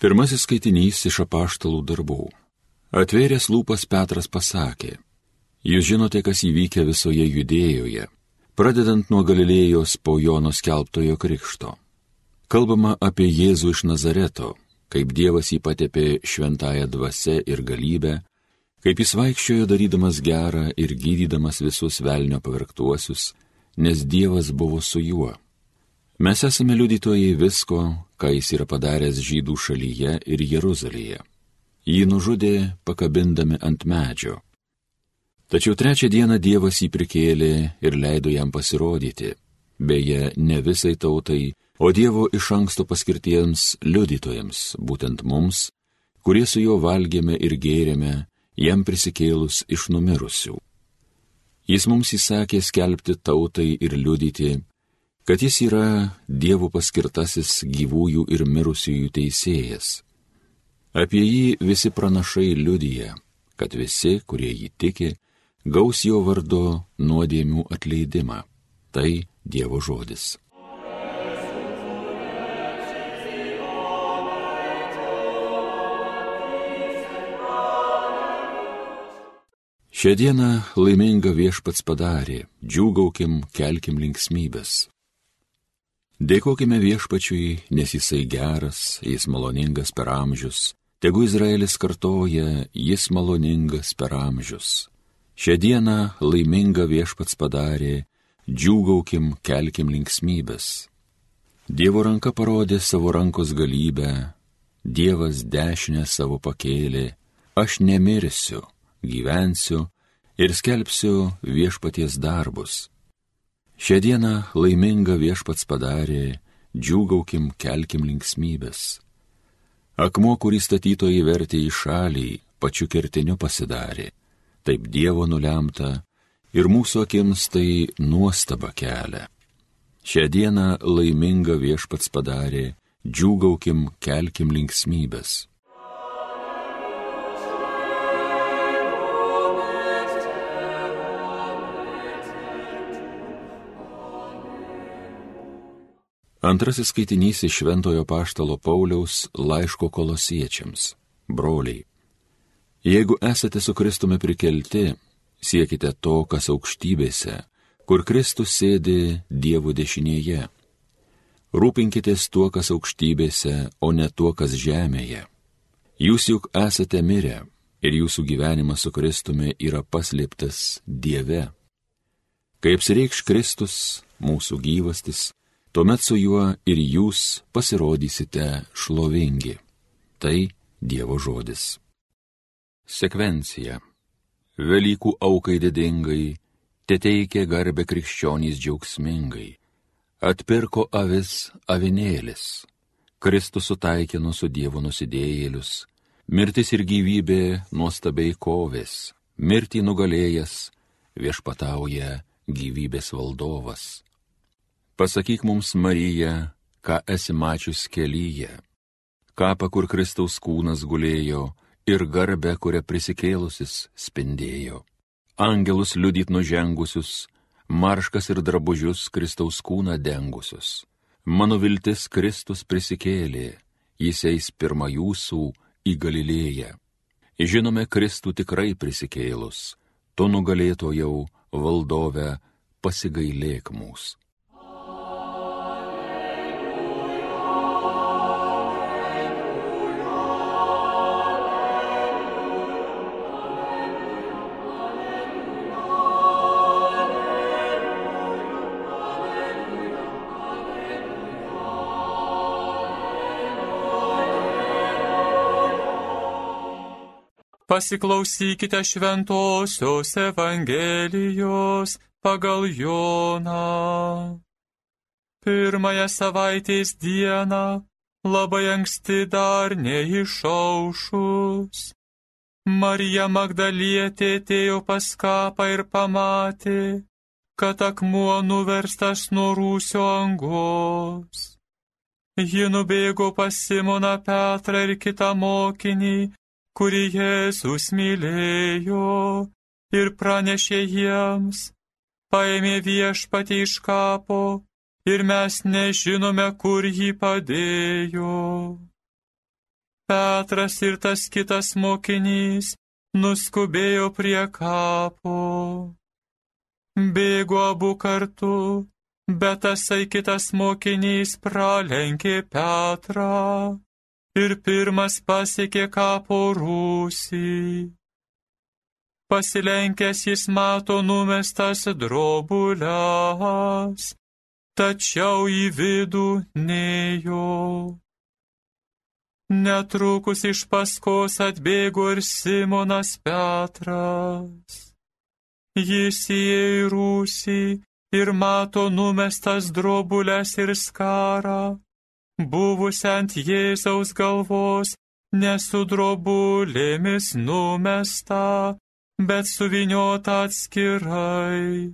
Pirmasis skaitinys iš apaštalų darbų. Atvėręs lūpas Petras pasakė, Jūs žinote, kas įvykė visoje judėjoje, pradedant nuo Galilėjos po Jono skelbtojo krikšto. Kalbama apie Jėzų iš Nazareto, kaip Dievas jį patepė šventąją dvasę ir galybę, kaip jis vaikščiojo darydamas gerą ir gydydamas visus velnio pavirktuosius, nes Dievas buvo su juo. Mes esame liudytojai visko, ką jis yra padaręs žydų šalyje ir Jeruzalėje. Jį nužudė pakabindami ant medžio. Tačiau trečią dieną Dievas jį prikėlė ir leido jam pasirodyti, beje, ne visai tautai, o Dievo iš anksto paskirtiems liudytojams, būtent mums, kurie su juo valgėme ir gėrėme, jam prisikėlus iš numirusių. Jis mums įsakė skelbti tautai ir liudyti, kad jis yra Dievo paskirtasis gyvųjų ir mirusiųjų teisėjas. Apie jį visi pranašai liudyja, kad visi, kurie jį tiki, gaus jo vardu nuodėmių atleidimą. Tai Dievo žodis. Šią dieną laiminga viešpats padarė, džiūgaukim, kelkim linksmybės. Dėkojime viešpačiui, nes jisai geras, jis maloningas per amžius, tegu Izraelis kartoja, jis maloningas per amžius. Šią dieną laiminga viešpats padarė, džiūgaukim, kelkim linksmybės. Dievo ranka parodė savo rankos galybę, Dievas dešinę savo pakėlė, aš nemirsiu gyvensiu ir skelbsiu viešpaties darbus. Šią dieną laiminga viešpats padarė, džiūgaukim, kelkim linksmybės. Akmuo, kurį statytojai vertė į šalį, pačiu kertiniu pasidarė. Taip Dievo nulemta ir mūsų akims tai nuostaba kelia. Šią dieną laiminga viešpats padarė, džiūgaukim, kelkim linksmybės. Antrasis skaitinys iš Šventojo Paštalo Pauliaus laiško kolosiečiams. Broliai. Jeigu esate su Kristumi prikelti, siekite to, kas aukštybėse, kur Kristus sėdi Dievo dešinėje. Rūpinkitės tuo, kas aukštybėse, o ne tuo, kas žemėje. Jūs juk esate mirę ir jūsų gyvenimas su Kristumi yra paslėptas Dieve. Kai apsireikš Kristus, mūsų gyvastis, tuomet su juo ir jūs pasirodysite šlovingi. Tai Dievo žodis. Sekvencija. Velykų aukai didingai, te teikė garbę krikščionys džiaugsmingai. Atpirko avis avinėlis. Kristus sutaikino su Dievo nusidėjėlius. Mirtis ir gyvybė nuostabiai kovės. Mirtį nugalėjęs viešpatauja gyvybės valdovas. Pasakyk mums, Marija, ką esi mačius kelyje, kapą, kur Kristaus kūnas gulėjo ir garbę, kurią prisikėlusis spindėjo. Angelus liudyt nužengusius, marškas ir drabužius Kristaus kūną dengusius. Mano viltis Kristus prisikėlė, jis eis pirmą jūsų į Galilėją. Žinome Kristų tikrai prisikėlus, tu nugalėtojau valdove pasigailėk mūsų. Pasiklausykite šventosios Evangelijos pagal Joną. Pirmąją savaitės dieną, labai anksti dar neišaušus. Marija Magdalietė atėjo pas kapą ir pamatė, kad akmuo nuverstas nuo rūsio angos. Ji nubėgo pas Simoną Petrą ir kitą mokinį kurį Jėzus mylėjo ir pranešė jiems, paėmė viešpatį iš kapo ir mes nežinome, kur jį padėjo. Petras ir tas kitas mokinys nuskubėjo prie kapo. Bėgo abu kartu, bet tasai kitas mokinys pralenkė Petrą ir pirmas pasiekė kapo rūsį. Pasilenkęs jis mato numestas drobulės, tačiau į vidų nejo. Netrukus iš paskos atbėgo ir Simonas Petras. Jis įėjo į rūsį ir mato numestas drobulės ir skarą, buvusią ant Jėzaus galvos, nesu drobulėmis numesta, bet suviniota atskirai.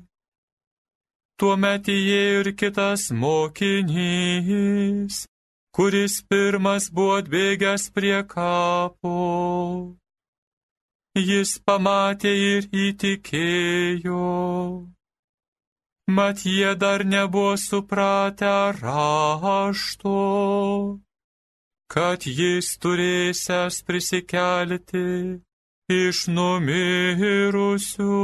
Tuomet įėjo ir kitas mokinys, kuris pirmas buvo atbėgęs prie kapo. Jis pamatė ir įtikėjo. Mat jie dar nebuvo supratę rašto, kad jis turėsęs prisikelti iš numirusių.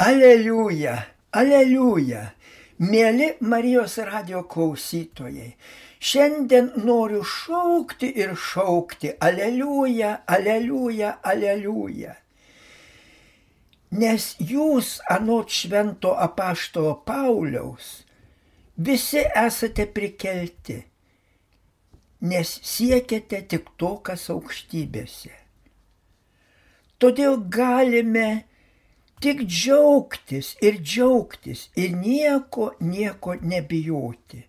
Aleliuja, aleliuja, mėly Marijos radio klausytojai. Šiandien noriu šaukti ir šaukti, aleliuja, aleliuja, aleliuja nes jūs anot švento apaštalo Pauliaus visi esate prikelti, nes siekiate tik to, kas aukštybėse. Todėl galime tik džiaugtis ir džiaugtis ir nieko, nieko nebijoti.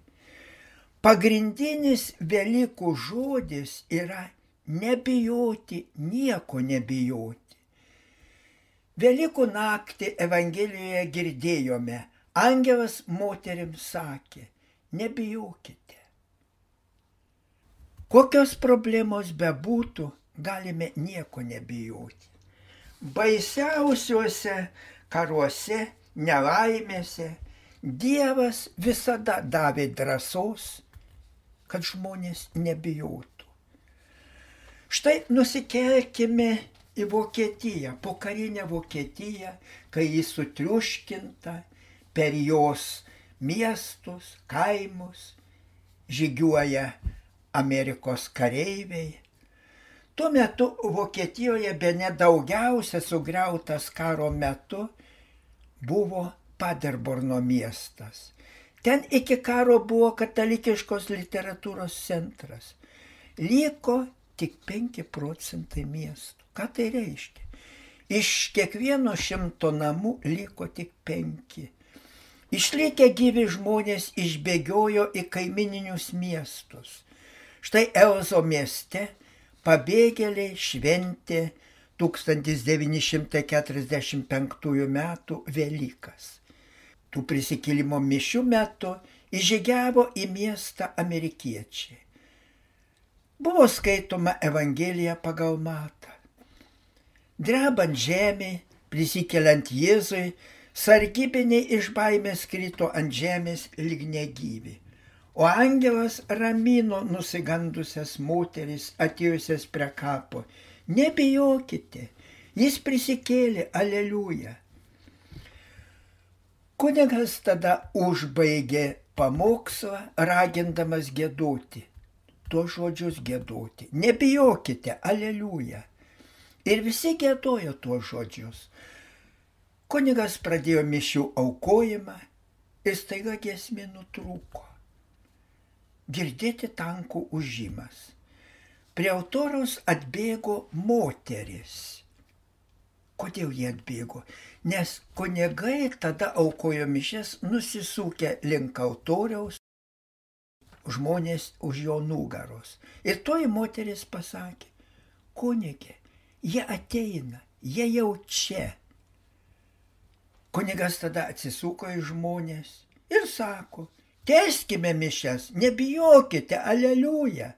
Pagrindinis Velykų žodis yra nebijoti, nieko nebijoti. Velykų naktį Evangelijoje girdėjome, angelas moteriams sakė, nebijokite. Kokios problemos bebūtų, galime nieko nebijoti. Baisiausiuose karuose, nelaimėse Dievas visada davė drąsos, kad žmonės nebijotų. Štai nusikelkime į Vokietiją, pokarinę Vokietiją, kai jis sutriuškinta per jos miestus, kaimus, žygiuoja Amerikos kareiviai. Tuo metu Vokietijoje be nedaugiausia sugriautas karo metu buvo Paderborno miestas. Ten iki karo buvo katalikiškos literatūros centras. Liko tik 5 procentai miestų. Ką tai reiškia? Iš kiekvieno šimto namų liko tik penki. Išlikę gyvi žmonės išbėgiojo į kaimininius miestus. Štai Elzo mieste pabėgėliai šventė 1945 m. Velykas. Tų prisikėlimo mišių metu įžygiavo į miestą amerikiečiai. Buvo skaitoma Evangelija pagal matą. Drebant žemė, prisikeliant Jėzui, sargybiniai iš baimės krito ant žemės lyg negyvi. O angelas ramino nusigandusias moteris atėjusias prie kapo. Nebijokite, jis prisikėlė, aleliuja. Kunigas tada užbaigė pamokslą, ragindamas gėdoti. Tuos žodžius gėdoti. Nebijokite, aleliuja. Ir visi gėdojo tuos žodžius. Kunigas pradėjo mišių aukojimą ir staiga gesmė nutrūko. Girdėti tankų užimas. Prie autoriaus atbėgo moteris. Kodėl jie atbėgo? Nes kunigai tada aukojo mišes nusisukę link autoriaus, žmonės už jo nugaros. Ir toji moteris pasakė, kunigė, Jie ateina, jie jau čia. Kunigas tada atsisuko į žmonės ir sako, teskime mišes, nebijokite, aleliuja.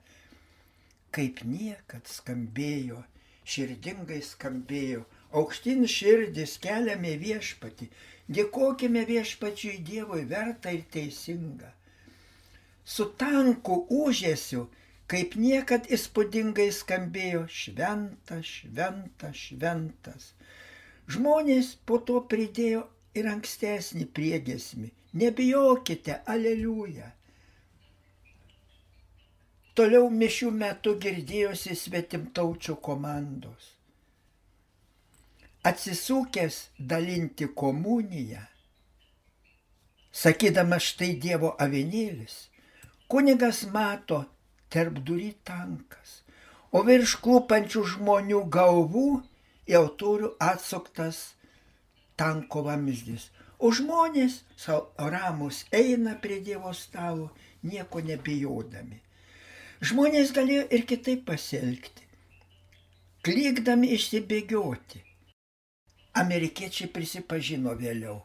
Kaip niekad skambėjo širdingai skambėjo. Aukštin širdis keliame viešpati, dėkojime viešpačiui Dievui verta ir teisinga. Su tanku užėsiu, kaip niekad įspūdingai skambėjo šventas, šventas, šventas. Žmonės po to pridėjo ir ankstesnį priegesmį. Nebijokite, aleliuja. Toliau mišių metu girdėjosi svetimtaučių komandos. Atsisukęs dalinti komuniją, sakydamas štai Dievo avinėlis, kunigas mato tarp durį tankas, o virš klūpančių žmonių galvų jau turiu atsuktas tanko vamzdis. O žmonės ramus eina prie Dievo stalo, nieko nebijodami. Žmonės galėjo ir kitaip pasielgti, klykdami išsibėgioti. Amerikiečiai prisipažino vėliau.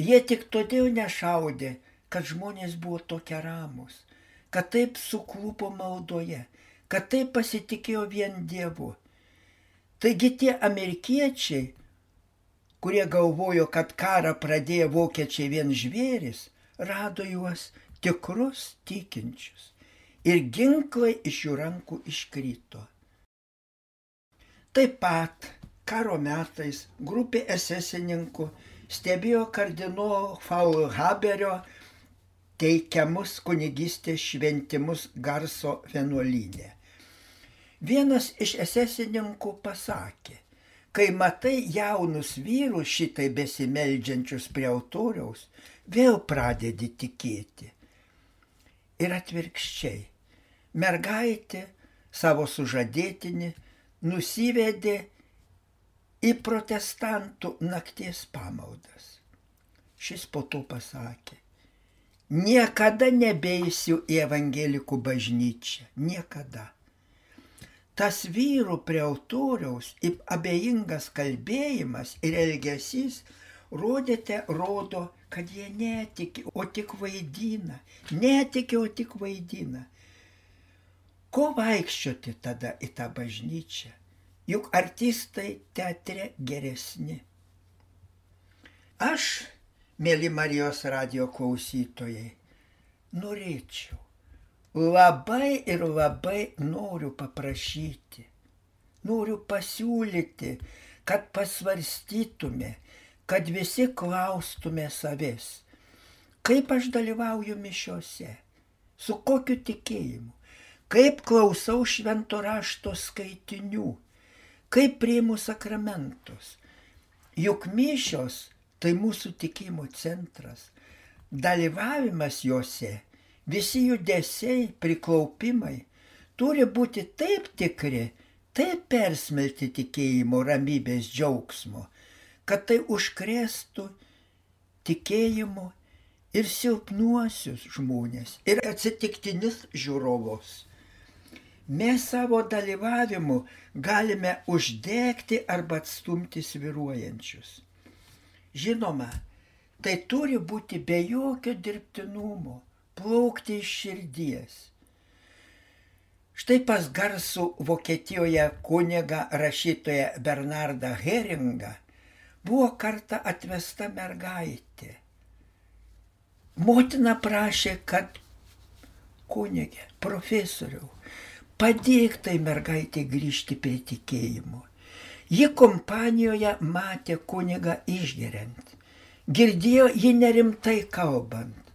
Jie tik todėl nešaudė, kad žmonės buvo tokie ramus, kad taip suklupo maldoje, kad taip pasitikėjo vien Dievu. Taigi tie amerikiečiai kurie galvojo, kad karą pradėjo vokiečiai vien žvėris, rado juos tikrus tikinčius ir ginklai iš jų rankų iškrito. Taip pat karo metais grupė esesininkų stebėjo kardinolo Faulhaberio teikiamus kunigystės šventimus garso vienuolynė. Vienas iš esesininkų pasakė, kai matai jaunus vyrus šitai besimeldžiančius prie autoriaus, vėl pradedi tikėti. Ir atvirkščiai, mergaitė savo sužadėtinį nusivedė į protestantų nakties pamaldas. Šis po to pasakė, niekada nebeisiu į evangelikų bažnyčią, niekada tas vyrų prie autoriaus abejingas kalbėjimas ir elgesys rodėte, rodo, kad jie netiki, o tik vaidina. Netiki, o tik vaidina. Ko vaikščioti tada į tą bažnyčią? Juk artistai teatre geresni. Aš, mėly Marijos radio klausytojai, norėčiau, labai ir labai noriu paprašyti, noriu pasiūlyti, kad pasvarstytume, kad visi klaustume savęs, kaip aš dalyvauju mišiuose, su kokiu tikėjimu, kaip klausau švento rašto skaitinių, kaip priimu sakramentus. Juk mišios tai mūsų tikėjimo centras, dalyvavimas juose visi judesiai, priklaupimai turi būti taip tikri, taip persmelti tikėjimo, ramybės, džiaugsmo, kad tai užkrėstų tikėjimu ir silpnuosius žmonės, ir atsitiktinius žiūrovus. Mes savo dalyvavimu galime uždegti arba atstumti sviruojančius. Žinoma, tai turi būti be jokio dirbtinumo plaukti iš širdies. Štai pas garsų Vokietijoje kuniga rašytoja Bernardą Heringą buvo kartą atvesta mergaitė. Motina prašė, kad kunigė, profesoriau, padėk tai mergaitė grįžti prie tikėjimo. Ji kompanijoje matė kunigą išgeriant. Girdėjo jį nerimtai kalbant.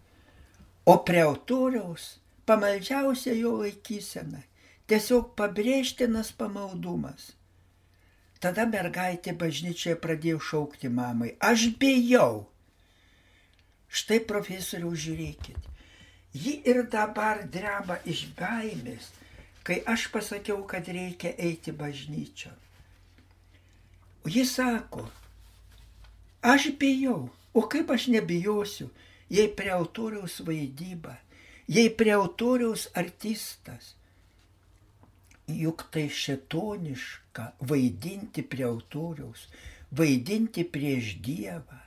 O prie autoriaus pamaldžiausia jo laikysena, tiesiog pabrėžtinas pamaldumas. Tada mergaitė bažnyčioje pradėjo šaukti mamai, aš bijau. Štai profesoriau žiūrėkit, ji ir dabar dreba iš baimės, kai aš pasakiau, kad reikia eiti bažnyčio. O ji sako, aš bijau, o kaip aš nebijosiu, jei prie autoriaus vaidyba, jei prie autoriaus artistas. Juk tai šetoniška vaidinti prie autoriaus, vaidinti prieš Dievą.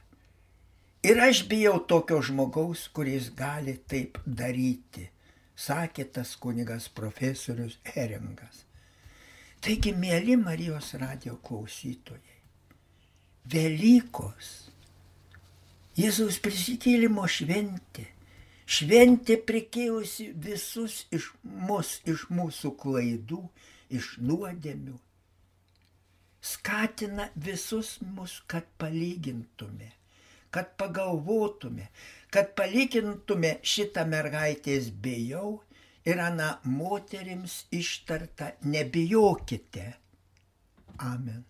Ir aš bijau tokio žmogaus, kuris gali taip daryti, sakė tas kunigas profesorius Heringas. Taigi, mėly Marijos radio klausytojai, Velykos, Jėzaus prisikėlimo šventė, šventė prikėjusi visus iš mus, iš mūsų klaidų, iš nuodėmių, skatina visus mus, kad palygintume, kad pagalvotume, kad palygintume šitą mergaitės bijau ir ana moterims ištarta nebijokite. Amen.